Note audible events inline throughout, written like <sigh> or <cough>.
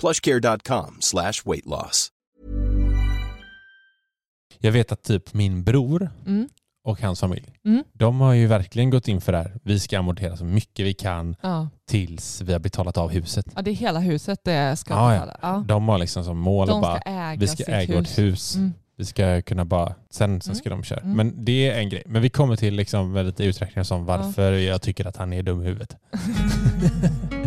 plushcare.com slash weight loss. Jag vet att typ min bror Mm. och hans familj, Mm. de har ju verkligen gått in för det här. Vi ska amortera så mycket vi kan Ja. tills vi har betalat av huset. ja, det är hela huset det ska Ja, ja. betala. Ja. De har liksom som mål att bara, äga vi ska äga hus. vårt hus. Mm. Vi ska kunna bara, sen, sen Mm. ska de köra. Mm. Men det är en grej. Men vi kommer till liksom lite uträkningar som varför jag tycker att han är dum i huvudet. <laughs>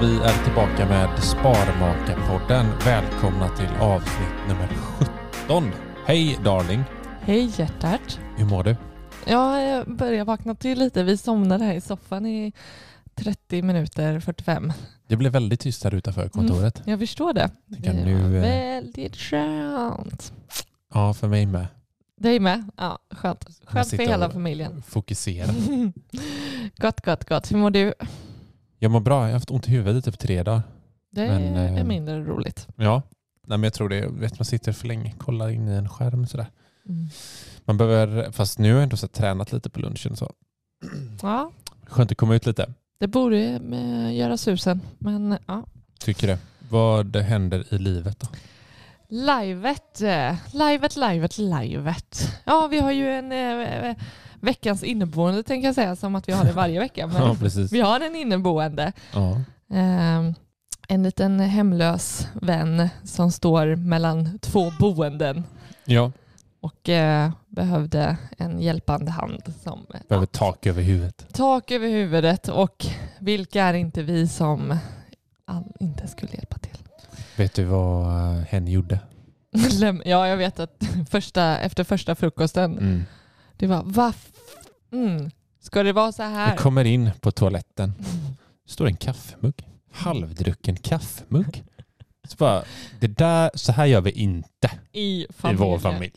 Vi är tillbaka med Sparmakarpodden. Välkomna till avsnitt nummer 17. Hej darling, Hej hjärtat. hur mår du? Ja, jag börjar vakna till lite. Vi somnade här i soffan i 30 minuter 45. Det blev väldigt tyst här utanför kontoret. Jag förstår det. Det nu, var eh, väldigt skönt. Ja, för mig med. Dig med? Ja, skönt. Skönt för hela familjen. Fokusera. <laughs> gott, gott, gott. Hur mår du? Jag mår bra. Jag har haft ont i huvudet i typ tre dagar. Det Men, är eh, mindre roligt. Ja. Nej, men jag tror det. Vet, man sitter för länge, kollar in i en skärm sådär. Mm. Man behöver, fast nu har jag ändå så tränat lite på lunchen så <clears throat> Ja, skönt att komma ut lite. det borde eh, göra susen. Men ja. Tycker det. Vad händer i livet då? Livet, eh, livet, livet, livet. Ja, vi har ju en eh, veckans inneboende tänker jag säga, som att vi har det varje vecka. Men <laughs> Ja, vi har en inneboende. Ja. Eh, en liten hemlös vän som står mellan två boenden ja. och eh, behövde en hjälpande hand som Behöver tak över huvudet. tak över huvudet och vilka är inte vi som all, inte skulle hjälpa till. Vet du vad eh, hen gjorde? <laughs> Ja, jag vet att <laughs> första, efter första frukosten, Mm. Det var va? Mm. Ska det vara så här? Jag kommer in på toaletten. Det står en kaffemugg. Halvdrucken kaffemugg. Så, bara, det där, så här gör vi inte I i vår familj.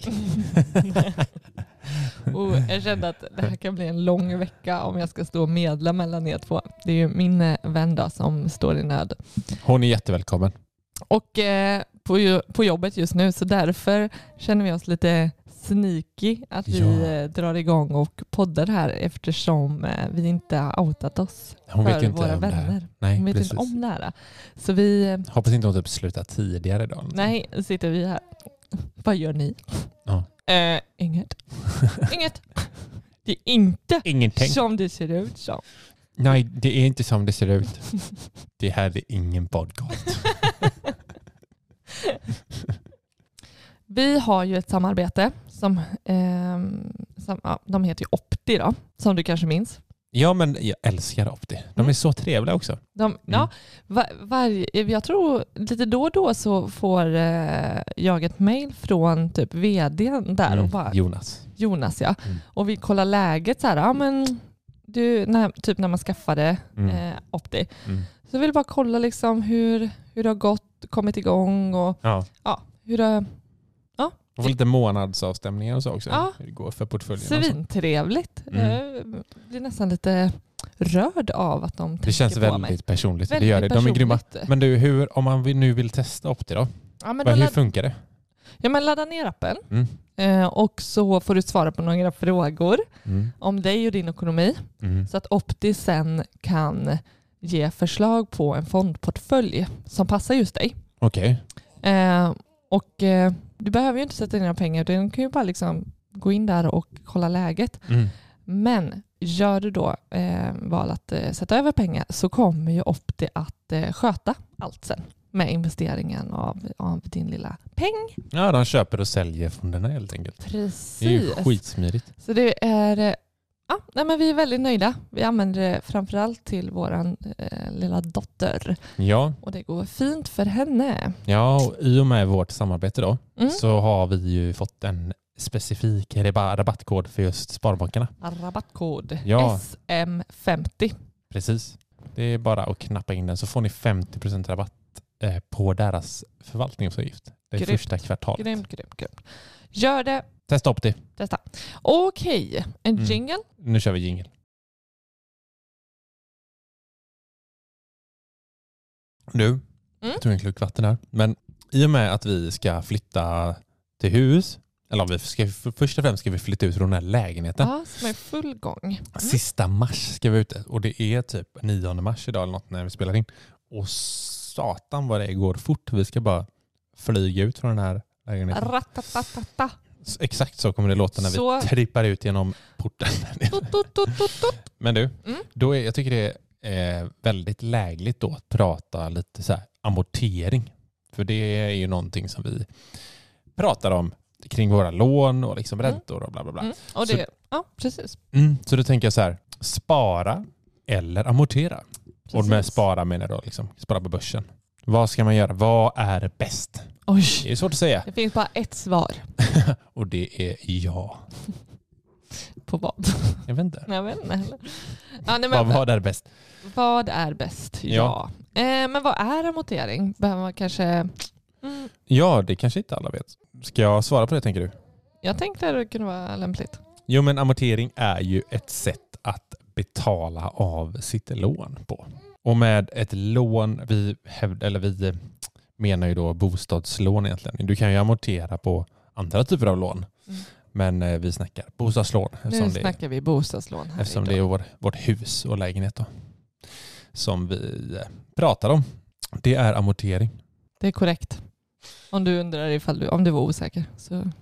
<laughs> och jag kände att det här kan bli en lång vecka om jag ska stå och medla mellan er två. Det är ju min eh, vän då som står i nöd. Hon är jättevälkommen. Och eh, på, på jobbet just nu så därför känner vi oss lite sneaky att vi Ja. eh, drar igång och poddar här eftersom eh, vi inte har outat oss Hon för våra vänner. Nej, Hon vet precis. inte om det här. Så vi, eh, Hoppas inte hon typ slutar tidigare idag. nej, sitter vi här. Vad gör ni? Ja. Eh, inget. inget. Det är inte Ingenting. som det ser ut som. Nej, det är inte som det ser ut. Det här är ingen podcast. <laughs> <laughs> Vi har ju ett samarbete som, ehm, som ja, de heter ju Opti då, som du kanske minns. Ja, men jag älskar Opti. De är så trevliga också. De, ja, var, varje, jag tror lite då och då så får eh, jag ett mail från typ vdn där Mm, och bara Jonas. Jonas ja. Mm. Och vi kollar läget så här, ja men du, när, typ när man skaffade Mm. eh, Opti. Mm. Så jag vill bara kolla liksom hur, hur det har gått, kommit igång och Ja. ja, hur det Och få lite månadsavstämningar och så också. Ja. Hur det går för portföljen. Svintrevligt. Mm. Jag blir nästan lite rörd av att de tänker Det känns på väldigt mig. personligt. Väldigt det gör det. De är grymma. Men du, hur, om man nu vill testa Opti då? Ja, men hur ladd, funkar det? ja, men ladda ner appen Mm. eh, och så får du svara på några frågor Mm. om dig och din ekonomi Mm. så att Opti sen kan ge förslag på en fondportfölj som passar just dig. Okej. Eh, och eh, du behöver ju inte sätta in dina pengar, du kan ju bara liksom gå in där och kolla läget. Mm. Men gör du då eh, val att eh, sätta över pengar så kommer ju Opti att eh, sköta allt sen med investeringen av, av din lilla peng. Ja, de köper och säljer fonderna helt enkelt. Precis. Det är ju skitsmidigt. Så det är, eh, ja, nej men vi är väldigt nöjda. Vi använder det framförallt till vår eh, lilla dotter Ja, och det går fint för henne. ja och i och med vårt samarbete då Mm. så har vi ju fått en specifik rabattkod för just Sparbankerna. Rabattkod Ja. SM50. Precis. Det är bara att knappa in den så får ni 50% rabatt eh, på deras förvaltningsavgift. Det är Grymt. första kvartalet. Grymt, grymt, grymt. Gör det, Testa Opti. testa. Okej, en Mm. jingle. Nu kör vi jingel. Du, Mm. jag tog en klunk vatten här. Men i och med att vi ska flytta till hus, eller vi ska, för- först och främst ska vi flytta ut från den här lägenheten. Ja, som är full gång. Mm. Sista mars ska vi ute och det är typ 9 mars idag eller något när vi spelar in. Och satan vad det går fort. Vi ska bara flyga ut från den här lägenheten. Ratatatata. Så Exakt så kommer det låta när Så- vi trippar ut genom porten. Men du, Mm. då är, jag tycker det är väldigt lägligt då att prata lite så amortering. För det är ju någonting som vi pratar om kring våra lån och liksom Mm. räntor och bla bla bla. Mm. Och Så- det, ja, precis. Mm, så då tänker jag så här, spara eller amortera. Och med Precis. spara menar jag då liksom spara på börsen. Vad ska man göra? Vad är bäst? Det Oj, är svårt att säga. det finns bara ett svar <laughs> och det är ja. <laughs> på vad. Jag vet inte. Jag vet inte heller. Ja, nej, Vad, men, vad är bäst? vad är bäst? Ja. Ja. Eh, men vad är amortering? Behöver man kanske... Mm, Ja, det kanske inte alla vet. Ska jag svara på det tänker du? jag tänkte att det kunde vara lämpligt. Jo, men amortering är ju ett sätt att betala av sitt lån på. Och med ett lån, vi, hävd, eller vi menar ju då bostadslån egentligen. Du kan ju amortera på andra typer av lån. Mm. Men eh, vi snackar bostadslån Nu snackar vi bostadslån här eftersom idag. det är vår, vårt hus och lägenhet då, som vi eh, pratar om. Det är amortering. Det är korrekt. Om du undrar ifall du, om du var osäker så kan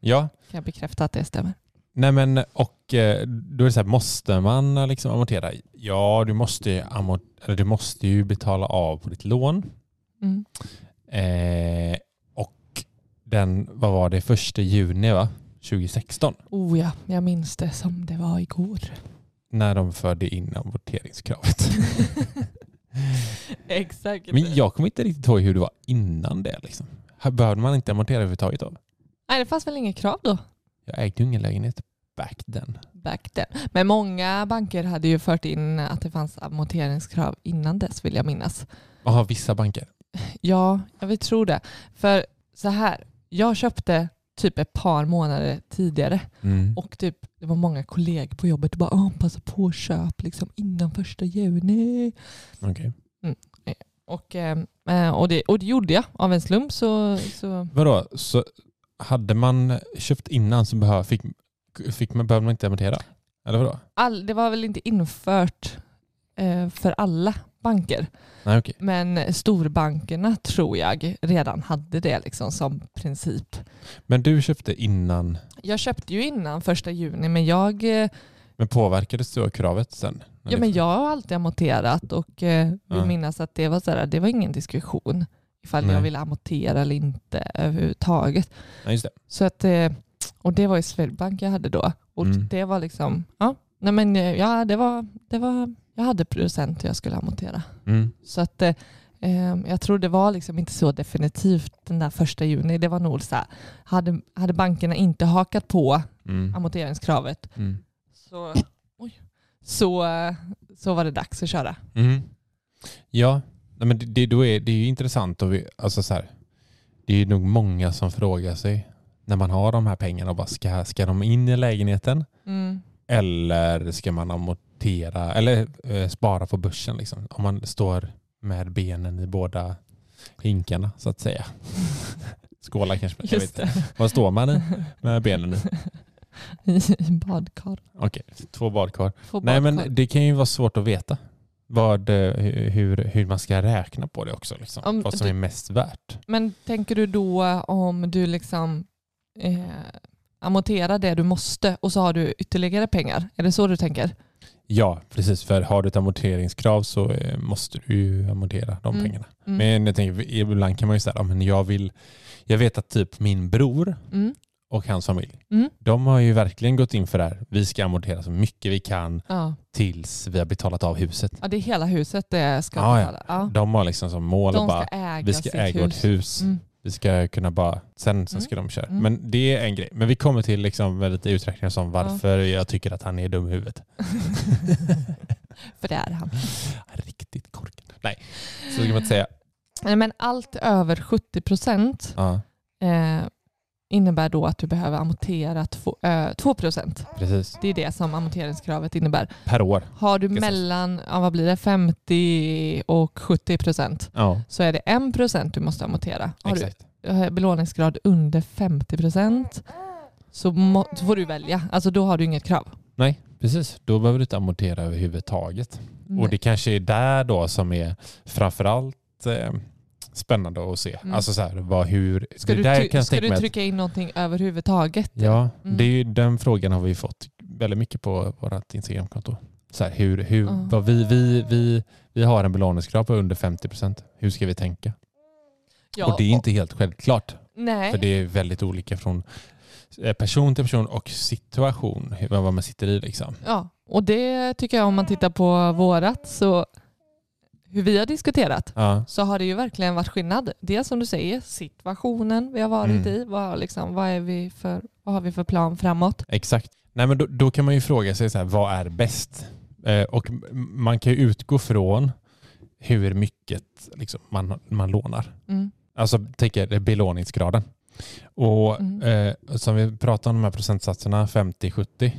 Ja, jag bekräfta att det stämmer. Nej men och eh, då är det så här, måste man liksom amortera? Ja, du måste, amort, eller du måste ju betala av på ditt lån. Mm. Eh, och den, vad var det, första juni va? 2016 Oh ja, jag minns det som det var igår. när de förde in amorteringskravet. <laughs> Exakt. men jag kommer inte riktigt ihåg hur det var innan det. Liksom. Behövde man inte amortera överhuvudtaget då? Nej, det fanns väl inget krav då? Jag ägde ju ingen lägenhet back then. Back then. Men många banker hade ju fört in att det fanns amorteringskrav innan dess vill jag minnas. Jaha, vissa banker. Ja, jag vill tro det. För så här, jag köpte typ ett par månader tidigare Mm. och typ, det var många kollegor på jobbet och bara Åh, passa på att köp liksom innan första juni. Okej. Och, eh, och, det, och det gjorde jag av en slump. Så, så Vadå, så hade man köpt innan så behöv, fick, fick man, behövde man inte amortera? Eller vadå? all, det var väl inte infört eh, för alla banker. Nej okej. Men storbankerna tror jag redan hade det liksom som princip. Men du köpte innan, Jag köpte ju innan första juni men jag, eh, men påverkades du av kravet sen? ja, men jag har alltid amorterat och eh, vill Ja. minnas att det var, så här, det var ingen diskussion ifall jag Nej. ville amortera eller inte överhuvudtaget. Ja, just det. Så att, eh, och det var i Swedbank jag hade då. Och Mm. det var liksom, ja, nej men ja, det var, det var, jag hade procent jag skulle amortera. Mm. Så att, eh, Eh, jag tror det var liksom inte så definitivt den där första juni. Det var nog så här, hade, hade bankerna inte hakat på Mm. amorteringskravet Mm. så, oj, så, så var det dags att köra. Mm. Ja, men det, det, då är, det är ju intressant. Och vi, alltså så här, det är nog många som frågar sig när man har de här pengarna, och bara, ska, ska de in i lägenheten Mm. eller ska man amortera eller eh, spara på börsen? Liksom, om man står med benen i båda hinkarna så att säga. <laughs> Skåla kanske. Jag vet. Inte. Vad står man i med benen i? I, <laughs> badkar. Okej, två badkar. Två Nej badkar. men det kan ju vara svårt att veta vad, eh, hur, hur man ska räkna på det också. Liksom. Om vad som är mest värt. Men tänker du då om du liksom eh, amorterar det du måste och så har du ytterligare pengar? Är det så du tänker? Ja, precis. För har du ett amorteringskrav så eh, måste du ju amortera de Mm. pengarna. Mm. Men jag tänker, ibland kan man ju säga, ja, men jag vill, jag vet att typ min bror Mm. och hans familj, Mm. de har ju verkligen gått in för det här. Vi ska amortera så mycket vi kan Ja. tills vi har betalat av huset. ja, det är hela huset det ska Ja, betala. Ja. De har liksom som mål att bara, äga vi ska äga hus. vårt hus. Mm. Vi ska kunna bara, sen, sen Mm. ska de köra. Mm. Men det är en grej. Men vi kommer till liksom med lite uträkningar som varför jag tycker att han är dum i huvudet. <laughs> För det är han. <laughs> Riktigt korkad. Nej, så ska man inte säga. Nej, Men allt över 70 procent Ja, eh, innebär då att du behöver amortera två, eh, 2 procent. precis. Det är det som amorteringskravet innebär. Per år. Har du mellan ja, vad blir det, 50 och 70 procent Ja, så är det 1 procent du måste amortera. Har du exakt. eh, belåningsgrad under 50 procent så, må, så får du välja. Alltså då har du inget krav. Nej, precis. Då behöver du inte amortera överhuvudtaget. Nej. Och det kanske är där då som är framförallt eh, spännande att se. Mm. Alltså så här, vad, hur... Ska, du, där kan ska du trycka in någonting överhuvudtaget? Ja, Mm. det är ju, den frågan har vi fått väldigt mycket på vårt Instagramkonto. Så här, hur, hur, vad vi, vi, vi, vi har en belåningsgrad på under 50 procent. Hur ska vi tänka? Ja, och det är inte helt självklart. Nej. För det är väldigt olika från eh, person till person och situation. Vad man sitter i liksom. Ja, och det tycker jag om man tittar på vårat så hur vi har diskuterat Ja, så har det ju verkligen varit skillnad. Dels som du säger, situationen vi har varit Mm. i. Vad, liksom, vad, är vi för, vad har vi för plan framåt? exakt. Nej, men då, då kan man ju fråga sig så här, vad är bäst? Eh, och man kan ju utgå från hur mycket liksom, man, man lånar. Mm. Alltså tänker belåningsgraden. Och Mm. eh, som vi pratade om de här procentsatserna 50-70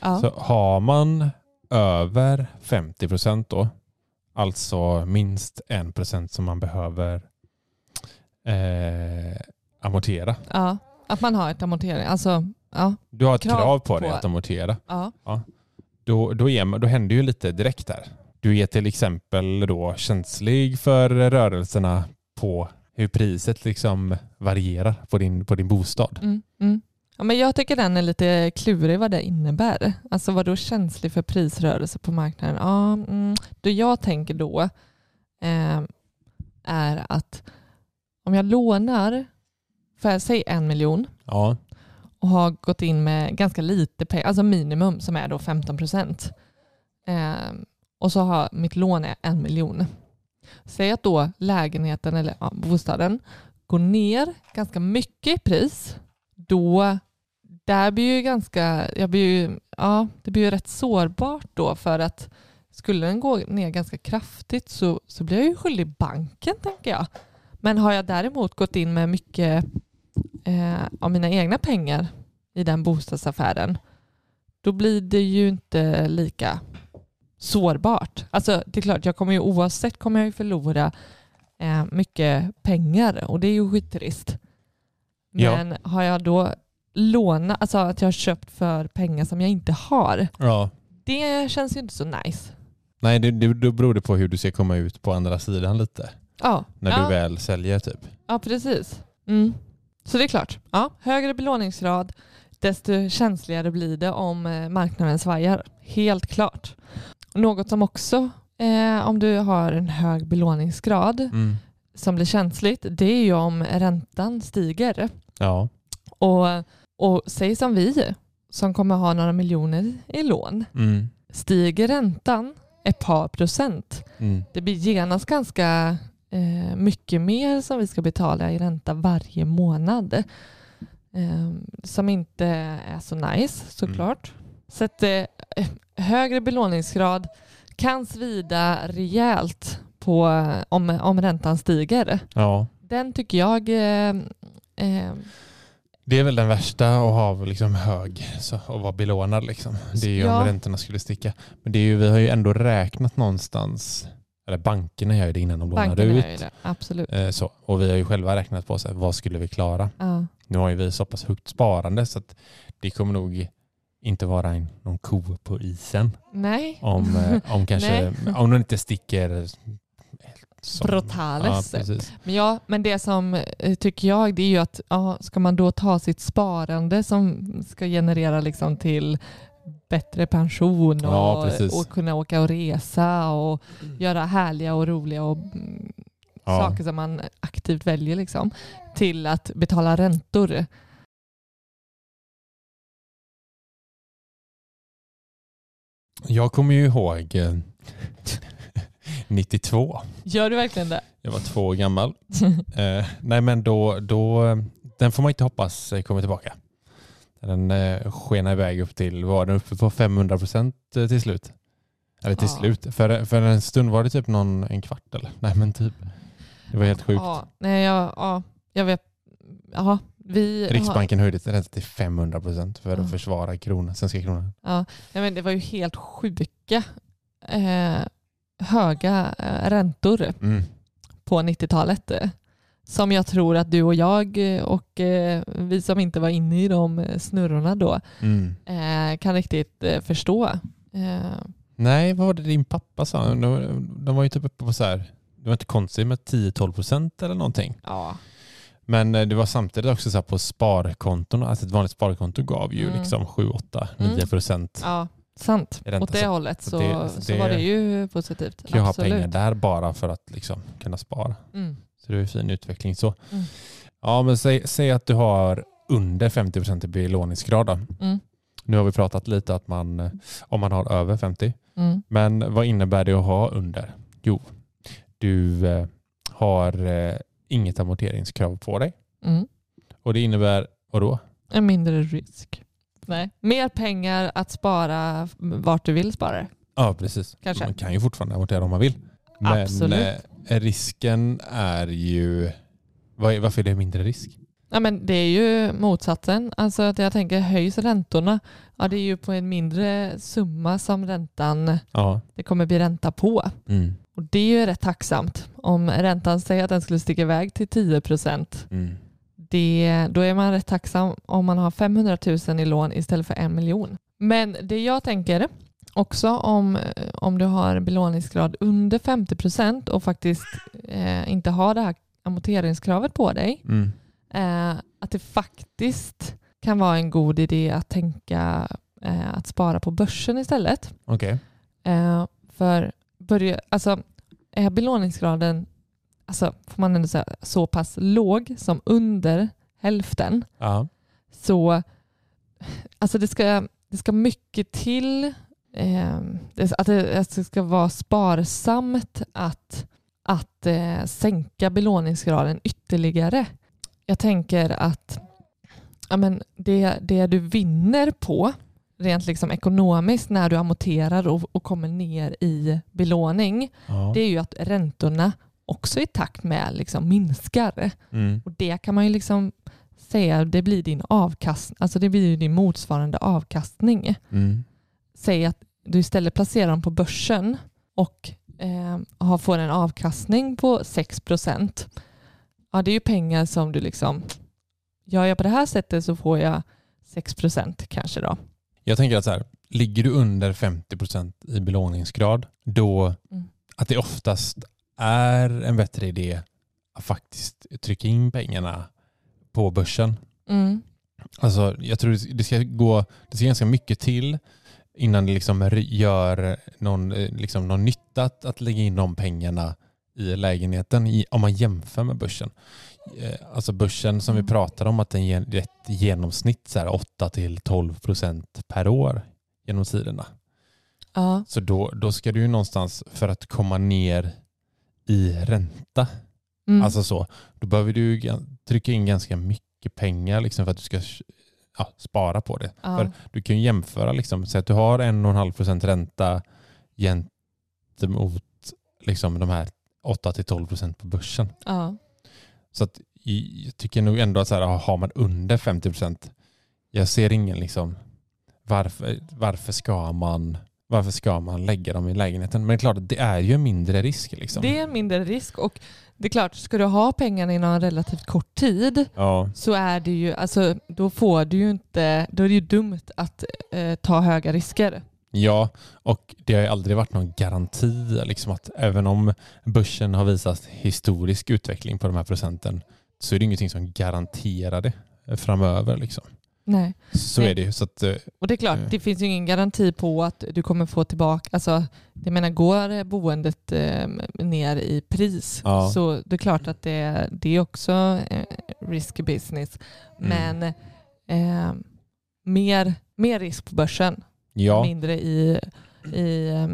Ja. så har man över 50 procent då, alltså minst en procent som man behöver eh, amortera. ja. Att man har ett amortering. Alltså, ja. Du har ett Krav krav, på dig på- att amortera. ja. Då, då, är man, då händer ju lite direkt där. Du är till exempel då känslig för rörelserna på hur priset liksom varierar på din, på din bostad. Mm. Mm. Ja, men jag tycker den är lite klurig vad det innebär. Alltså vad då känslig för prisrörelse på marknaden? Ja, mm, det jag tänker då eh, är att om jag lånar för säg en miljon Ja, och har gått in med ganska lite pengar, alltså minimum som är då 15 procent. Eh, och så har mitt lån är en miljon. Säg att då lägenheten eller ja, bostaden går ner ganska mycket i pris. Då där blir ju ganska, jag blir ju, ja, det blir ju rätt sårbart då för att skulle den gå ner ganska kraftigt så, så blir jag ju skyldig banken tänker jag. Men har jag däremot gått in med mycket eh, av mina egna pengar i den bostadsaffären, då blir det ju inte lika sårbart. Alltså det är klart, jag kommer ju oavsett kommer jag ju förlora eh, mycket pengar och det är ju skittrist. Ja. Men har jag då lånat, alltså att jag har köpt för pengar som jag inte har, ja. det känns ju inte så nice. Nej, det, det, då beror det på hur du ska komma ut på andra sidan lite. Ja, När ja. du väl säljer typ. Ja, precis. Mm. Så det är klart. Ja, högre belåningsgrad, desto känsligare blir det om eh, marknaden svajar. Helt klart. Något som också, eh, om du har en hög belåningsgrad Mm. som blir känsligt, det är ju om räntan stiger. Ja. Och, och säg som vi, som kommer ha några miljoner i lån. Mm. Stiger räntan ett par procent, Mm. det blir genast ganska eh, mycket mer som vi ska betala i ränta varje månad. Eh, som inte är så nice såklart. Så att eh, högre belåningsgrad kan svida rejält på om, om räntan stiger. Ja. Den tycker jag eh, Det är väl den värsta att ha liksom hög, så, att vara belånad. Liksom. Det är ju Ja. om räntorna skulle sticka. Men det är ju, vi har ju ändå räknat någonstans, eller bankerna gör ju det innan de lånar bankerna ut. gör ju det. Absolut. Eh, Så. Och vi har ju själva räknat på så här, vad skulle vi klara. Ja. Nu har ju vi så pass högt sparande så att det kommer nog inte vara en, någon ko på isen. Nej. Om, eh, om <laughs> kanske, om de inte sticker som- Brutales. Ja. Men ja, men det som eh, tycker jag det är ju att ja, ska man då ta sitt sparande som ska generera liksom till bättre pension Ja, och, precis. och kunna åka och resa och göra härliga och roliga och mm, Ja. saker som man aktivt väljer liksom, till att betala räntor. Jag kommer ju ihåg eh, 92. Gör du verkligen det? Jag var två år gammal. <laughs> Eh, nej men då, då, den får man inte hoppas kommer tillbaka. Den eh, skenar iväg upp till, var den uppe på 500 procent eh, till slut? Eller till Ja. slut. För, för en stund var det typ någon, en kvart eller? Nej men typ. Det var helt sjukt. Ja, nej, jag, ja, jag vet. Ja, vi har- Riksbanken höjde räntan till 500 procent för Ja. att försvara kronan, svenska kronan. Ja, nej, men det var ju helt sjuka eh, höga eh, räntor Mm. på 90-talet. eh, Som jag tror att du och jag eh, och vi som inte var inne i de snurrorna då Mm. kan riktigt förstå. Nej, vad var det din pappa sa? De, var ju typ uppe på så här, det var inte konstigt med 10-12 procent eller någonting. ja. Men det var samtidigt också så på sparkonton, alltså ett vanligt sparkonto gav ju Mm. liksom 7, 8, 9 Mm. procent. ja, sant. Åt det så- hållet så så, det- så, så det- var det ju positivt. kan ju ha pengar där bara för att liksom kunna spara. Mm. Så det är ju fin utveckling så. Mm. Ja, men säg, säg att du har under 50 procent i belåningsgrad. Mm. Nu har vi pratat lite att man, eh, om man har över 50. Mm. Men vad innebär det att ha under? Jo, du eh, har eh, inget amorteringskrav på dig. Mm. Och det innebär, vadå? En mindre risk. Nej. Mer pengar att spara vart du vill spara det. Ja, precis. Kanske. Man kan ju fortfarande amortera om man vill. Men Absolut. eh, risken är ju... Varför är det mindre risk? Ja, men det är ju motsatsen. Alltså att jag tänker höjs räntorna, ja, det är ju på en mindre summa som räntan, Ja. det kommer bli ränta på. Mm. Och det är ju rätt tacksamt. Om räntan säger att den skulle sticka iväg till 10 procent, Mm. Det, då är man rätt tacksam om man har 500 000 i lån istället för en miljon. Men det jag tänker också om, om du har belåningsgrad under 50 procent och faktiskt eh, inte har det här amorteringskravet på dig, Mm. eh, att det faktiskt kan vara en god idé att tänka eh, att spara på börsen istället. Okej. Eh, för börja, alltså, är belåningsgraden alltså, får man ändå säga, så pass låg som under hälften Ja. så alltså det, ska, det ska mycket till eh, det, att, det, att det ska vara sparsamt att, att eh, sänka belåningsgraden ytterligare. Jag tänker att ja, men det, det du vinner på rent liksom ekonomiskt när du amorterar och, och kommer ner i belåning ja. det är ju att räntorna också i takt med liksom minskar. Mm. Och det kan man ju liksom säga, det blir din avkastning, alltså det blir din motsvarande avkastning. Mm. Säg att du istället placerar dem på börsen och eh, får en avkastning på 6 procent. Ja, det är ju pengar som du liksom, gör jag på det här sättet så får jag 6 procent kanske då. Jag tänker att så här, ligger du under 50 procent i belåningsgrad, då Mm. att det oftast är en bättre idé att faktiskt trycka in pengarna på börsen. Mm. Alltså, jag tror det ska gå det ska ganska mycket till innan det liksom gör någon, eh, liksom någon nytta att, att lägga in de pengarna i lägenheten i, om man jämför med börsen. Eh, Alltså börsen som vi Mm. pratar om att den ger ett genomsnitt så här 8-12 procent per år genom tiderna. Ja. Så då, då ska du ju någonstans för att komma ner i ränta Mm. Alltså så. Då behöver du trycka in ganska mycket pengar liksom för att du ska ja, spara på det. ja. För du kan ju jämföra, liksom, säg att du har 1,5% ränta gentemot liksom, de här 8-12% på börsen. ja. Så att jag tycker nog ändå att så här, har man under 50% jag ser ingen liksom varför, varför, ska man, varför ska man lägga dem i lägenheten? Men det är klart, det är ju en mindre risk. Liksom. Det är en mindre risk och det är klart, ska du ha pengarna inom en relativt kort tid Ja, så är det ju, alltså då får du ju inte, då är det ju dumt att eh, ta höga risker. ja, och det har ju aldrig varit någon garanti. Liksom att även om börsen har visat historisk utveckling på de här procenten så är det ingenting som garanterar det framöver. Liksom. Nej. Så Nej. är det ju. Så att, eh, Och det är klart, Mm. det finns ju ingen garanti på att du kommer få tillbaka, alltså jag menar går boendet eh, ner i pris Ja. så det är klart att det, det är också eh, risky business. Mm. Men eh, mer, mer risk på börsen, ja, mindre i, i, eh,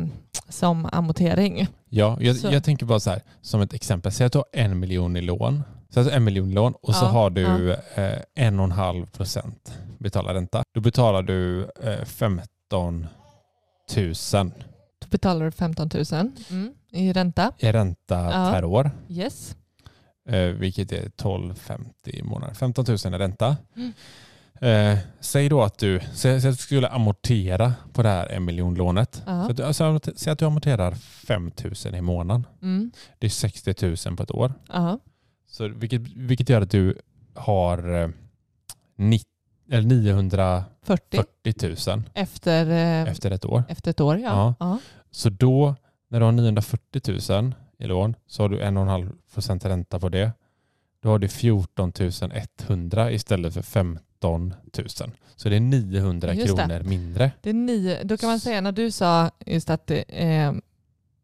som amortering. Ja, jag, jag tänker bara så här, som ett exempel. Säg att du har en miljon i lån. Så alltså en miljon lån och så Ja, har du eh, en och en halv procent betala ränta. Då betalar du eh, 15 000 Då betalar du 15 000 mm, i ränta. i ränta Ja. per år. Yes. Eh, vilket är 12,50 i månaden. 15 000 i ränta. Mm. Eh, säg då att du, säg, säg att du skulle amortera på det här en miljon lånet. Ja. Så att, du- alltså, säg att du amorterar 5 000 i månaden. Mm. Det är 60 000 på ett år. Ja. Så vilket, vilket gör att du har eh, nitt- eller 940 40 000 efter, eh, efter ett år. efter ett år. Ja. Ja. Så då, när du har 940 000 i lån, så har du 1,5 procent ränta på det. Då har du 14 100 istället för 15 000. Så det är 900 Just det. kronor mindre. Det är nio, då kan man säga när du sa just att eh,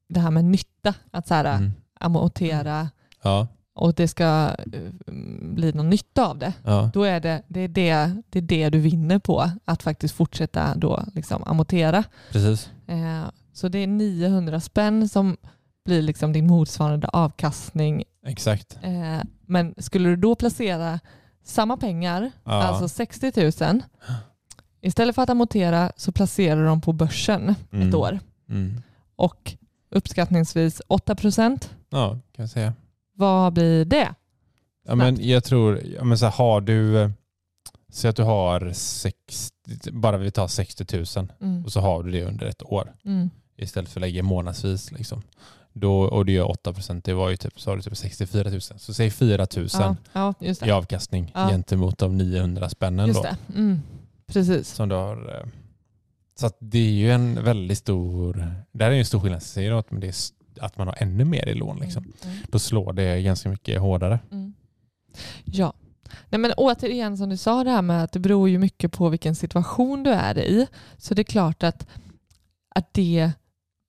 det här med nytta, att så här, Mm. amortera Ja, och det ska eh, bli någon nytta av det. ja, Då är det det, är det, det, är det du vinner på, att faktiskt fortsätta då liksom amortera. precis. Eh, så det är 900 spänn som blir liksom din motsvarande avkastning. Exakt. Eh, men skulle du då placera samma pengar, Ja. alltså 60 000, istället för att amortera så placerar du dem på börsen ett Mm. år. Mm. Och uppskattningsvis 8 procent. Ja, kan jag säga. Vad blir det? Ja, men jag tror, ja, men så här, har du, eh, säg att du har 60, bara vi tar 60 000 Mm. och så har du det under ett år Mm. istället för att lägga månadsvis. Liksom. Då, och det gör 8 procent, det var ju typ, så har du typ 64 000. Så säg 4 000 Ja, ja, i avkastning Ja. gentemot de 900 spännen Just då, det. Mm. Precis. som du har. eh, Så det är ju en väldigt stor, där är ju en stor skillnad. Säger du att, men det är att man har ännu mer i lån, liksom. Mm. då slår det ganska mycket hårdare. Mm. Ja. Nej, men återigen som du sa det här med att det beror ju mycket på vilken situation du är i. Så det är klart att, att det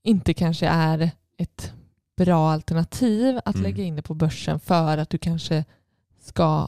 inte kanske är ett bra alternativ att Mm. lägga in det på börsen för att du kanske ska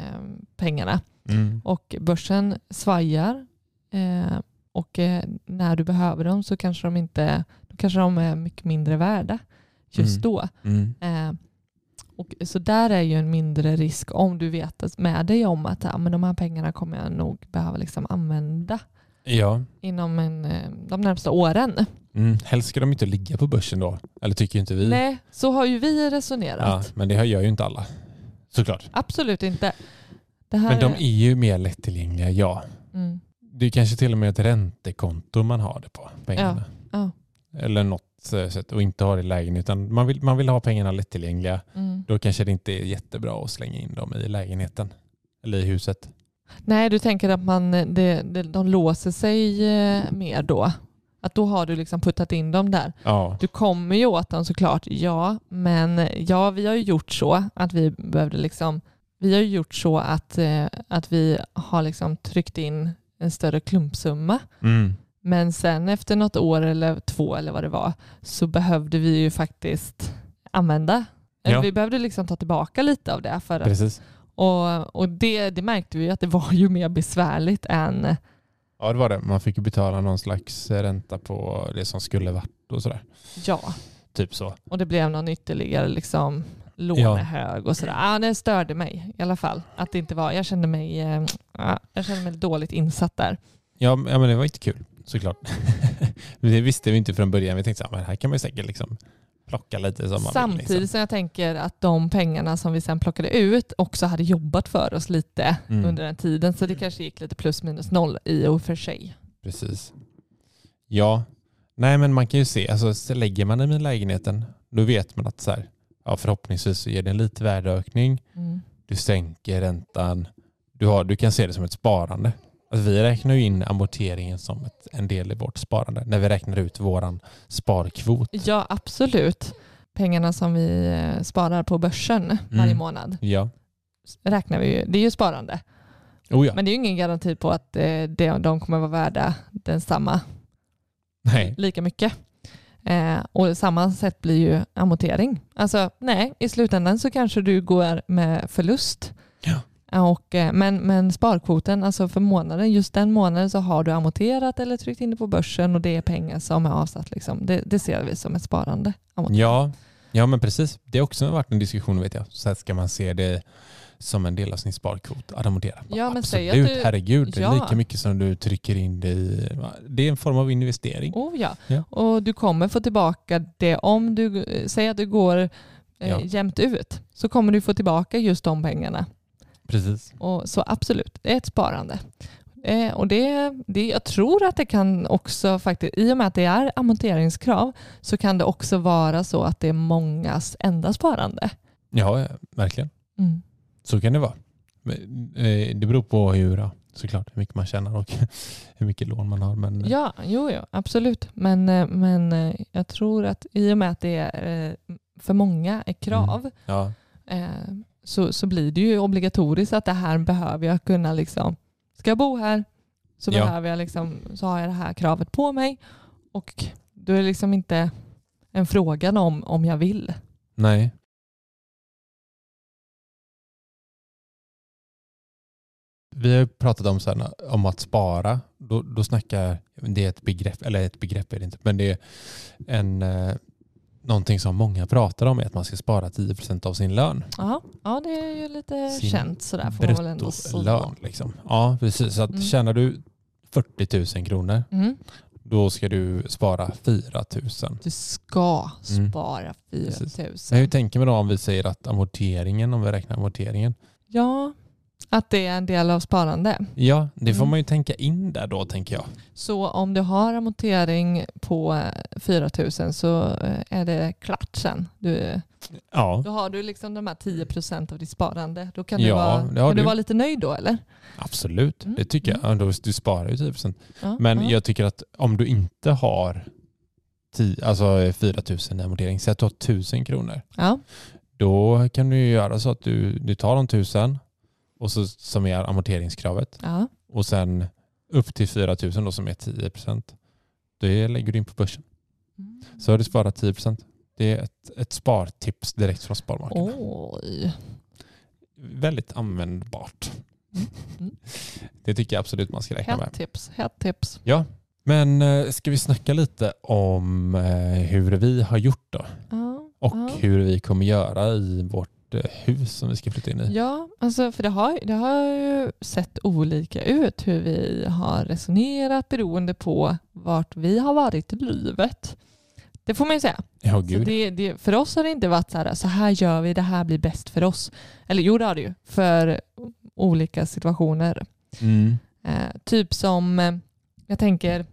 pengarna. Mm. Och börsen svajar eh, och eh, när du behöver dem så kanske de inte då kanske de är mycket mindre värda just Mm. då. Mm. Eh, och så där är ju en mindre risk om du vet med dig om att ja, men de här pengarna kommer jag nog behöva liksom använda Ja, inom en, eh, de närmsta åren. mm. helst ska de inte ligga på börsen då. Eller tycker inte vi. Nej, så har ju vi ja, resonerat. men det gör ju inte alla. Såklart. Absolut inte. Men de är ju mer lättillgängliga, ja. mm, det är kanske till och med ett räntekonto man har det på. Pengarna. Ja. Eller något eh, sätt och inte ha det i lägenheten. Man vill, man vill ha pengarna lättillgängliga. Mm. Då kanske det inte är jättebra att slänga in dem i lägenheten. Eller i huset. Nej, du tänker att man, det, det, de låser sig eh, mer då? Att då har du liksom puttat in dem där. Ja, Du kommer ju åt dem såklart, ja. Men ja, vi har ju gjort så att vi behövde liksom, vi har gjort så att, eh, att vi har liksom tryckt in en större klumpsumma. mm. Men sen efter något år eller två eller vad det var så behövde vi ju faktiskt använda. Ja. Vi behövde liksom ta tillbaka lite av det. För precis. och och det, det märkte vi att det var ju mer besvärligt än Ja, det var det. Man fick ju betala någon slags ränta på det som skulle varit och sådär. ja. Typ så. Och det blev någon ytterligare liksom lånehög och sådär. Ja, det störde mig i alla fall. Att det inte var, jag kände mig, eh, ja, jag kände mig dåligt insatt där. Ja, ja men det var inte kul såklart. <laughs> Det visste vi inte från början. Vi tänkte att här kan man ju säkert liksom plocka lite som man vill. Samtidigt Liksom. som jag tänker att de pengarna som vi sen plockade ut också hade jobbat för oss lite Mm. under den tiden. Så det kanske gick lite plus minus noll i och för sig. Precis. Ja, nej men man kan ju se, alltså så lägger man den i lägenheten, då vet man att så här, ja, förhoppningsvis så ger det en lite värdeökning, Mm. du sänker räntan, du, har, du kan se det som ett sparande. Alltså vi räknar ju in amorteringen som ett, en del i vårt sparande när vi räknar ut våran sparkvot. Ja, absolut. Pengarna som vi eh, sparar på börsen varje Mm. månad Ja. räknar vi ju. Det är ju sparande. Oh ja. Men det är ju ingen garanti på att eh, de kommer vara värda densamma Nej. lika mycket. Eh, och samma sätt blir ju amortering. Alltså nej, i slutändan så kanske du går med förlust. Ja. Och, eh, men, men sparkvoten, alltså för månaden, just den månaden så har du amorterat eller tryckt in det på börsen och det är pengar som är avsatt. Liksom. Det, det ser vi som ett sparande. Amortering. Ja, ja, men precis. Det har också varit en diskussion vet jag. Så här ska man se det som en del av sin sparkvot att amortera. Ja, men Absolut, säg att du- herregud. Ja. lika mycket som du trycker in det i. Det är en form av investering. Oh, ja. Ja. Och du kommer få tillbaka det om du eh, säger att du går eh, Ja. jämnt ut så kommer du få tillbaka just de pengarna. Precis. Och så absolut, det är ett sparande. Eh, och det, det, jag tror att det kan också faktiskt, i och med att det är amorteringskrav, så kan det också vara så att det är mångas enda sparande. Ja, ja, verkligen. Mm. Så kan det vara. Eh, Det beror på hur, ja, såklart, hur mycket man tjänar och <laughs> hur mycket lån man har. Men Ja, jo, jo, absolut. Men, eh, men eh, jag tror att i och med att det är, eh, för många är krav, ja, eh, så, så blir det ju obligatoriskt att det här behöver jag kunna liksom, ska jag bo här så Ja. behöver jag liksom, så har jag det här kravet på mig och då är det liksom inte en fråga om, om jag vill. nej. Vi har pratat om, så här, om att spara. Då, då snackar, det är ett begrepp, eller ett begrepp är det inte, men det är en, eh, någonting som många pratar om är att man ska spara 10% av sin lön. Ja, ja det är ju lite Sin känt sådär får man väl ändå säga. Bruttolön. Liksom. Ja, precis. Så att Mm. tjänar du 40 000 kronor, Mm. då ska du spara 4 000. Du ska Mm. spara 4 Precis. 000. Men hur tänker man då om vi säger att amorteringen, om vi räknar amorteringen, Ja, att det är en del av sparande. ja, det får Mm. man ju tänka in där då, tänker jag. Så om du har amortering på eh, 4 000 så eh, är det klart sen. Du, Ja, då har du liksom de här 10 procent av ditt sparande. Då kan, du, Ja, vara, kan du du. vara lite nöjd då eller? absolut. Mm, Det tycker jag. Ja, då, du sparar ju 10 Ja, Men ja. jag tycker att om du inte har 10, alltså 4 000 i amortering, säg att du har 1000 kronor. ja. Då kan du göra så att du, du tar de 1000 och så, som är amorteringskravet ja. och sen upp till 4 000 då som är 10 procent. Det lägger du in på börsen. Mm. Så har du sparat 10 procent. Det är ett, ett spartips direkt från Sparbanken. Oj. Väldigt användbart. Mm. <laughs> Det tycker jag absolut man ska räkna med. Tips. Hett tips. Ja, men eh, ska vi snacka lite om eh, hur vi har gjort då? Ja, Och ja. hur vi kommer göra i vårt eh, hus som vi ska flytta in i. Ja, alltså för det har, det har ju sett olika ut hur vi har resonerat beroende på vart vi har varit i livet. Det får man ju säga. Ja, gud. det, det, för oss har det inte varit så här, så här gör vi, det här blir bäst för oss. Eller jo, det har det ju. För olika situationer. Mm. Eh, typ som, eh, jag tänker,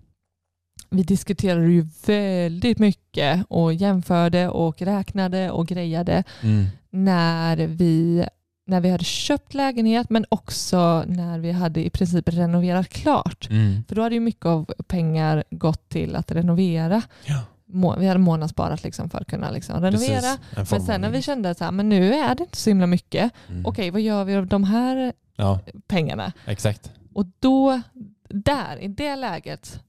vi diskuterade ju väldigt mycket och jämförde och räknade och grejade Mm. när vi, när vi hade köpt lägenhet men också när vi hade i princip renoverat klart. Mm. För då hade ju mycket av pengar gått till att renovera. Ja. Vi hade månadssparat liksom för att kunna liksom renovera. Men sen när vi kände att men nu är det inte så himla mycket. Mm. Okej, vad gör vi av de här Ja, pengarna? exakt. Och då, där, i det läget,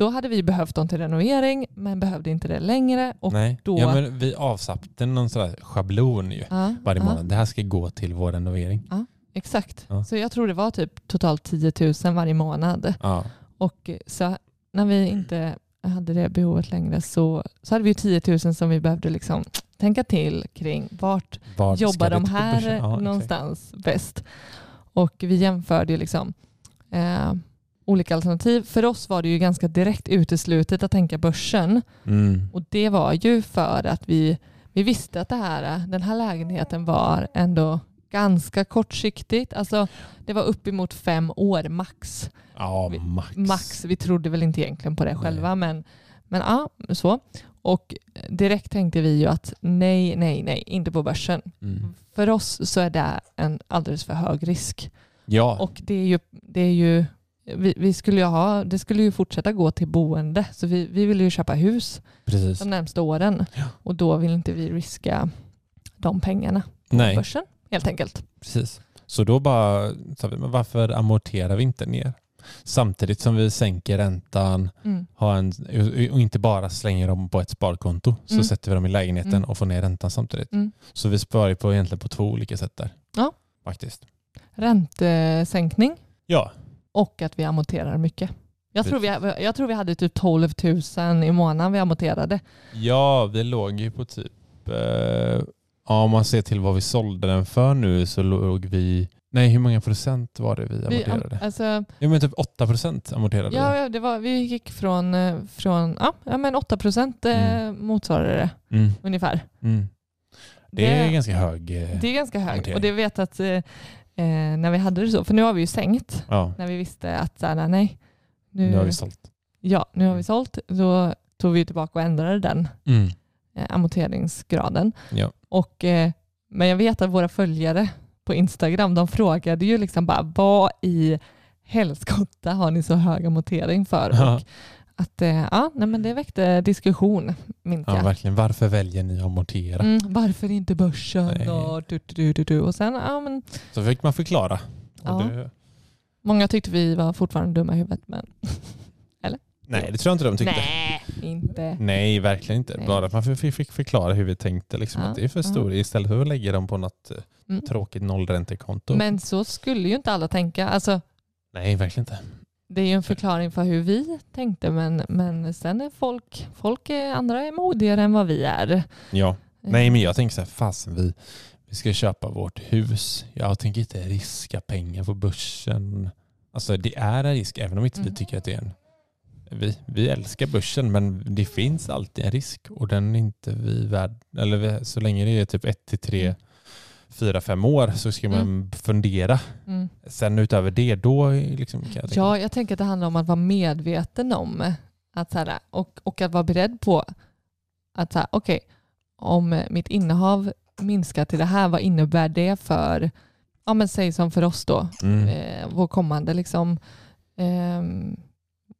då hade vi behövt dem till renovering men behövde inte det längre. Och Nej. då- Ja, men vi avsatte någon sån schablon ju Ja, varje ja, månad. Det här ska gå till vår renovering. Exakt. Ja. Så jag tror det var typ totalt 10 000 varje månad. Ja. Och så när vi inte hade det behovet längre så, så hade vi 10 000 som vi behövde liksom tänka till kring vart Var ska jobbar de här? Ja, exakt. någonstans bäst? Och vi jämförde liksom eh, olika alternativ. För oss var det ju ganska direkt uteslutet att tänka börsen. Mm. Och det var ju för att vi, vi visste att det här, den här lägenheten var ändå ganska kortsiktigt. Alltså det var uppemot fem år max. Ja, Vi- max. Max. Vi trodde väl inte egentligen på det Nej. själva men, men ja, så. Och direkt tänkte vi ju att nej, nej, nej, inte på börsen. Mm. För oss så är det en alldeles för hög risk. Ja, Och det är ju, det är ju vi, vi skulle ju ha, det skulle ju fortsätta gå till boende. Så vi, vi ville ju köpa hus precis. de närmsta åren. Ja. Och då vill inte vi riska de pengarna på Nej, börsen helt enkelt. precis. Så då bara sa vi, men varför amorterar vi inte ner? Samtidigt som vi sänker räntan Mm. ha en, och inte bara slänger dem på ett sparkonto så Mm. sätter vi dem i lägenheten Mm. och får ner räntan samtidigt. Mm. Så vi sparar på, egentligen på två olika sätt där. Ja. Faktiskt. Räntesänkning Ja, och att vi amorterar mycket. Jag tror, vi, jag tror vi hade typ 12 000 i månaden vi amorterade. ja vi låg ju på typ, eh, ja, om man ser till vad vi sålde den för nu så låg vi, nej hur många procent var det vi Vi, amorterade? alltså, ja, men typ 8 procent amorterade ja, vi. ja, det var, vi gick från, eh, från ja, men 8 procent eh, Mm. motsvarade det Mm, ungefär. mm. Det är ganska hög. eh, det är ganska högt. amortering. Och det vet att eh, eh, när vi hade det så, för nu har vi ju sänkt Ja, när vi visste att så här, nej, nu, nu har vi sålt. ja, nu har vi sålt. Då tog vi tillbaka och ändrade den Mm. eh, amorteringsgraden. Ja. Och, eh, men jag vet att våra följare på Instagram, de frågade ju liksom bara vad i helskotta har ni så hög amortering för? Ja. Och att, eh, ja, nej, men det väckte diskussion, minns Ja, verkligen. Varför väljer ni att amortera? Mm, varför inte börsen? Och, du, du, du, du. och sen, ja, men, Så fick man förklara. Ja. det, många tyckte vi var fortfarande dumma i huvudet, men nej, det tror jag inte de tyckte. nej, inte. Nej, verkligen inte. Nej. Bara att man fick förklara hur vi tänkte. Liksom, Ja, att det är för stor istället för att lägga dem på något eh, Mm. tråkigt nollräntekonto. Men så skulle ju inte alla tänka. Alltså, Nej, verkligen inte. Det är ju en förklaring för hur vi tänkte men, men sen är folk, folk är, andra är modigare än vad vi är. Ja. Nej, men jag tänker så här, fasen vi, vi ska köpa vårt hus. Jag tänker inte riska pengar på börsen. Alltså det är en risk, även om inte vi Mm. tycker att det är en... Vi, vi älskar börsen, men det finns alltid en risk och den är inte vi värd... Eller vi, så länge det är typ ett till tre, Mm. Fyra, fem år så ska man Mm. fundera. Mm. Sen utöver det, då liksom, kan jag tänka Ja, jag tänker att det handlar om att vara medveten om att så här, och, och att vara beredd på att så okej, om mitt innehav minskar till det här, vad innebär det för, ja men säg som för oss då, Mm. eh, vår kommande liksom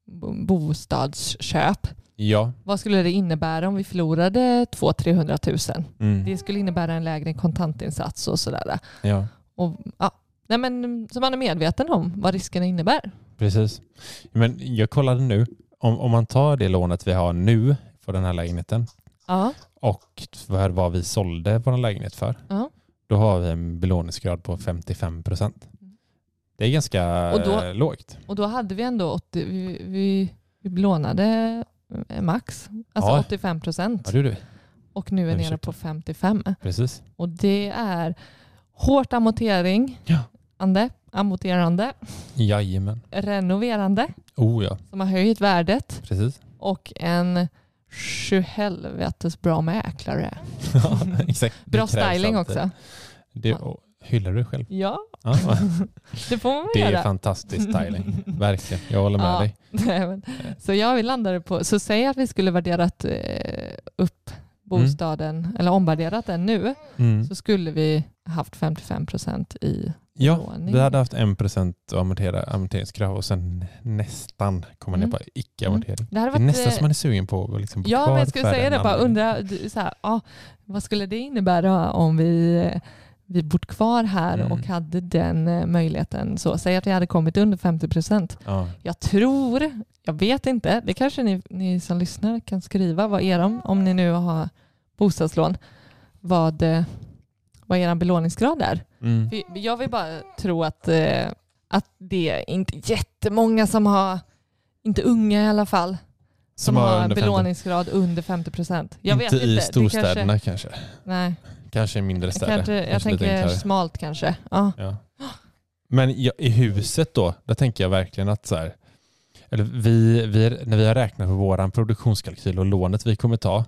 bo- bostadsköp. Ja. Vad skulle det innebära om vi förlorade 200-300 000? Mm. Det skulle innebära en lägre kontantinsats och sådär. ja, Och, ja. Nej, men, så man är medveten om vad riskerna innebär. precis. Men jag kollade nu, om, om man tar det lånet vi har nu för den här lägenheten Ja. och för vad vi sålde vår lägenhet för, Ja. då har vi en belåningsgrad på 55 procent. Det är ganska Och då- lågt. Och då hade vi ändå 80, vi, vi, vi belånade max, alltså Ja. 85 procent. Ja, det gjorde vi. Och nu är nere på 55. Precis. Och det är hårt amortering, Ja. ande, amorterande, Jajamän. renoverande Oh ja, som har höjt värdet precis. och en sjuhelvetes bra mäklare. <laughs> Ja, Exakt. Bra styling alltid. också. Det, Hyllar du dig själv? Ja, Ja, <laughs> det får man det göra. är fantastisk styling. Verkligen. Jag håller med Ja. dig. <laughs> Nej, så jag vi landade på, så säg att vi skulle värderat eh, upp bostaden, eller omvärderat den nu, Mm. så skulle vi haft 55 procent i Ja, vi hade haft 1% amortera, amorteringskrav och sen nästan komma ner Mm. på icke-amortering. Det hade Det är nästan eh, som man är sugen på att liksom Ja, men jag skulle säga det. Bara undra, så här, ja, vad skulle det innebära om vi, vi bott kvar här Mm. och hade den eh, möjligheten? Så, säg att vi hade kommit under 50 procent. Ja. Jag tror, jag vet inte, det kanske ni, ni som lyssnar kan skriva. Vad är de, om ni nu har bostadslån, vad, eh, vad er belåningsgrad är? Mm. Jag vill bara tro att, eh, att det är inte jättemånga som har, inte unga i alla fall, som, har en under 50. belåningsgrad under 50 procent. Inte i inte. Det storstäderna kanske, kanske. nej, Kanske mindre jag, städer. kanske, jag Kanske tänker smalt kanske. Ja. Ja. Men ja, i huset då, där tänker jag verkligen att så här, eller vi, vi, när vi har räknat på våran produktionskalkyl och lånet vi kommer ta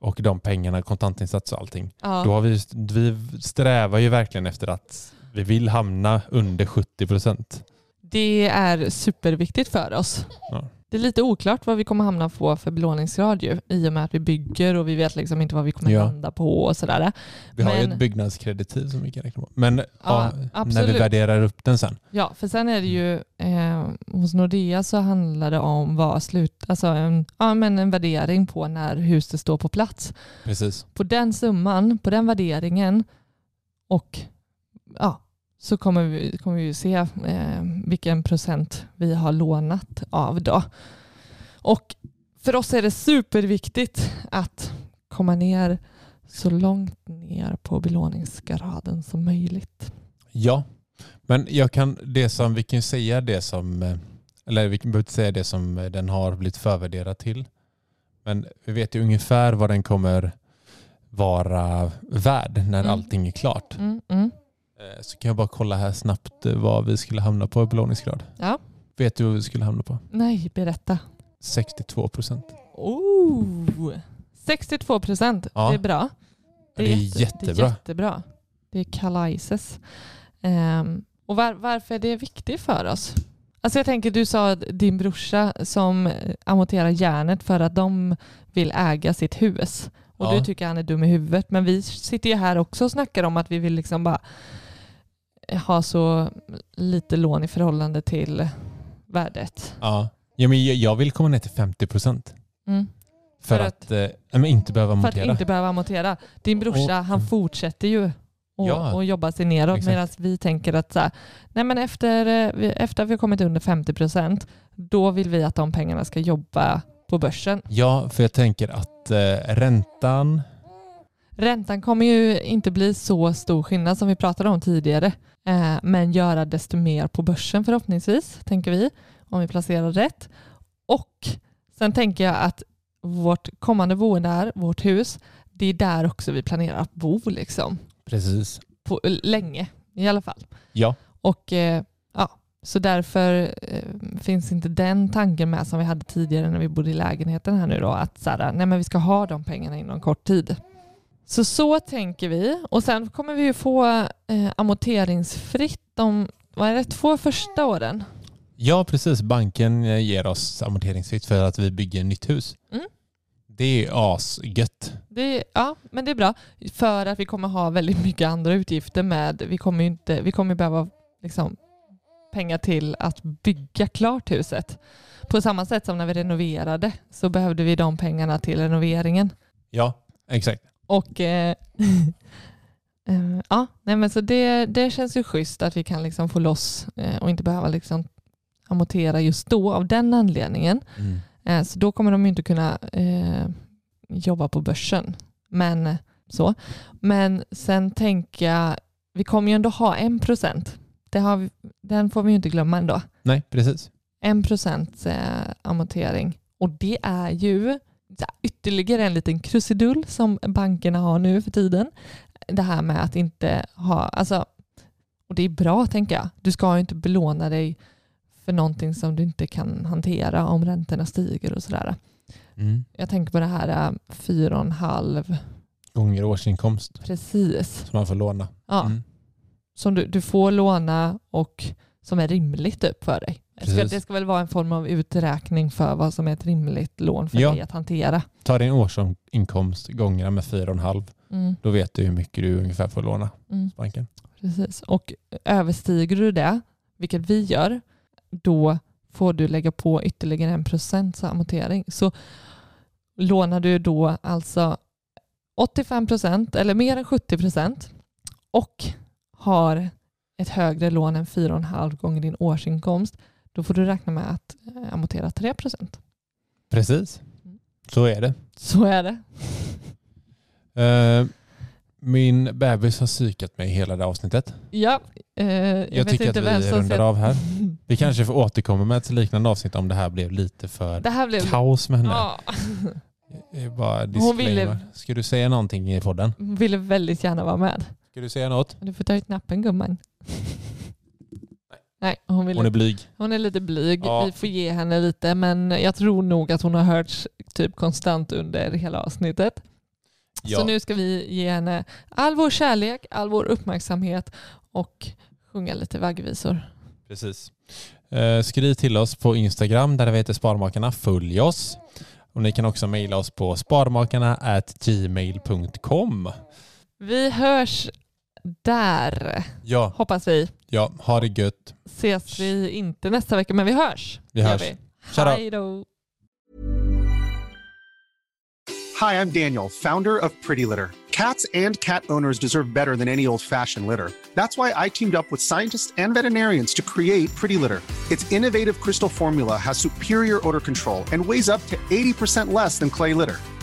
och de pengarna, kontantinsats och allting, Ja. då har vi, vi strävar ju verkligen efter att vi vill hamna under 70 procent. Det är superviktigt för oss. Ja. Det är lite oklart vad vi kommer hamna på för belåningsgrad ju, i och med att vi bygger och vi vet liksom inte vad vi kommer Ja. landa på och sådär. Vi har ju Men- ett byggnadskreditiv som vi kan räkna på. Men ja, Ja, när vi värderar upp den sen. Ja, för sen är det ju eh, hos Nordea så handlar det om vad slut, alltså en, ja, men en värdering på när huset står på plats. Precis. På den summan, på den värderingen och ja, så kommer vi, kommer vi se eh, vilken procent vi har lånat av då. Och för oss är det superviktigt att komma ner så långt ner på belåningsgraden som möjligt. Ja, men jag kan, det som, vi kan säga det som, eh, eller vi kan inte säga det som eh, den har blivit förvärderad till. Men vi vet ju ungefär vad den kommer vara värd när Mm. allting är klart. Mm, mm. Eh, Så kan jag bara kolla här snabbt eh, vad vi skulle hamna på i belåningsgrad. Ja. Vet du vad vi skulle hamna på? Nej, berätta. 62 procent. Oh, 62 procent, Ja. det är bra. Det är jättebra. Det är jättebra. Det är kalajses. Ehm, och var, varför är det viktigt för oss? Alltså jag tänker, du sa din brorsa som eh, amorterar järnet för att de vill äga sitt hus. Och Ja. du tycker han är dum i huvudet. Men vi sitter ju här också och snackar om att vi vill liksom bara ha så lite lån i förhållande till värdet. Ja. ja men jag- vill komma ner till 50 procent. Mm. För, För att, eh, men inte behöva För att amortera. inte behöva amortera. Din brorsa, Och- han fortsätter ju och, Ja. och jobba sig neråt medan vi tänker att så här, nej men efter, eh, efter att vi har kommit under 50 procent, då vill vi att de pengarna ska jobba på börsen. Ja, för jag tänker att eh, räntan, Räntan kommer ju inte bli så stor skillnad som vi pratade om tidigare, eh, men göra desto mer på börsen förhoppningsvis, tänker vi, om vi placerar rätt. Och sen tänker jag att vårt kommande boende här, vårt hus, det är där också vi planerar att bo liksom. precis. på, länge i alla fall. Ja, Och eh, ja, så därför eh, finns inte den tanken med som vi hade tidigare när vi bodde i lägenheten här nu då, att så här, nej men vi ska ha de pengarna inom kort tid. Så så tänker vi och sen kommer vi ju få eh, amorteringsfritt de vad är det, två första åren. ja precis. Banken eh, ger oss amorteringsfritt för att vi bygger nytt hus. Mm. Det är asgött. Det, ja, men det är bra för att vi kommer ha väldigt mycket andra utgifter med. Vi kommer ju inte, vi kommer behöva liksom, pengar till att bygga klart huset. På samma sätt som när vi renoverade så behövde vi de pengarna till renoveringen. Ja, exakt. Och eh, <laughs> eh, ja, nej men så det, det känns ju schysst att vi kan liksom få loss eh, och inte behöva liksom amortera just då av den anledningen. Mm. Eh, Så då kommer de ju inte kunna eh, jobba på börsen. Men så. Men sen tänker jag, vi kommer ju ändå ha en procent. Det har vi, den får vi ju inte glömma ändå. Nej, precis. En procent eh, amortering. Och det är ju ytterligare en liten krusidull som bankerna har nu för tiden. Det här med att inte ha, alltså, och det är bra tänker jag. Du ska ju inte belåna dig för någonting som du inte kan hantera om räntorna stiger och sådär. Mm. Jag tänker på det här äh, fyra och en halv, Gånger årsinkomst precis. som man får låna. Ja, Mm. som du, du får låna och som är rimligt typ för dig. Det ska, det ska väl vara en form av uträkning för vad som är ett rimligt lån för Ja. dig att hantera. Ta din årsinkomst gånger med 4,5. Mm, Då vet du hur mycket du ungefär får låna mm. hos banken. Precis. Och överstiger du det, vilket vi gör, då får du lägga på ytterligare en procents amortering. Så lånar du då alltså 85 procent eller mer än 70 procent och har ett högre lån än 4,5 gånger din årsinkomst, då får du räkna med att eh, amortera 3 procent. Precis, så är det. Så är det. <laughs> Eh, min bebis har psykat mig hela det avsnittet. Ja, eh, jag, vet tycker inte att vi rundar av här. <laughs> Vi kanske får återkomma med ett liknande avsnitt om det här blev lite för Det här blev... kaos med henne. Ja. <laughs> Bara Hon ville- Ska du säga någonting i podden? Hon ville väldigt gärna vara med. Ska du säga något? Du får ta ut nappen gumman. Nej, hon, vill, Hon är blyg. hon är lite blyg. Ja. Vi får ge henne lite men jag tror nog att hon har hörts typ konstant under hela avsnittet. Ja. Så nu ska vi ge henne all vår kärlek, all vår uppmärksamhet och sjunga lite vaggvisor. Precis. Eh, skriv till oss på Instagram där vi heter Sparmakarna. Följ oss. Och ni kan också mejla oss på sparmakarna gmail.com. Vi hörs där, Ja, hoppas vi. ja, ha det gött. Ses vi inte nästa vecka men vi hörs. Vi hörs. Hej då. Hi, I'm Daniel, founder of Pretty Litter. Cats and cat owners deserve better than any old fashioned litter. That's why I teamed up with scientists and veterinarians to create Pretty Litter. Its innovative crystal formula has superior odor control and weighs up to 80% less than clay litter.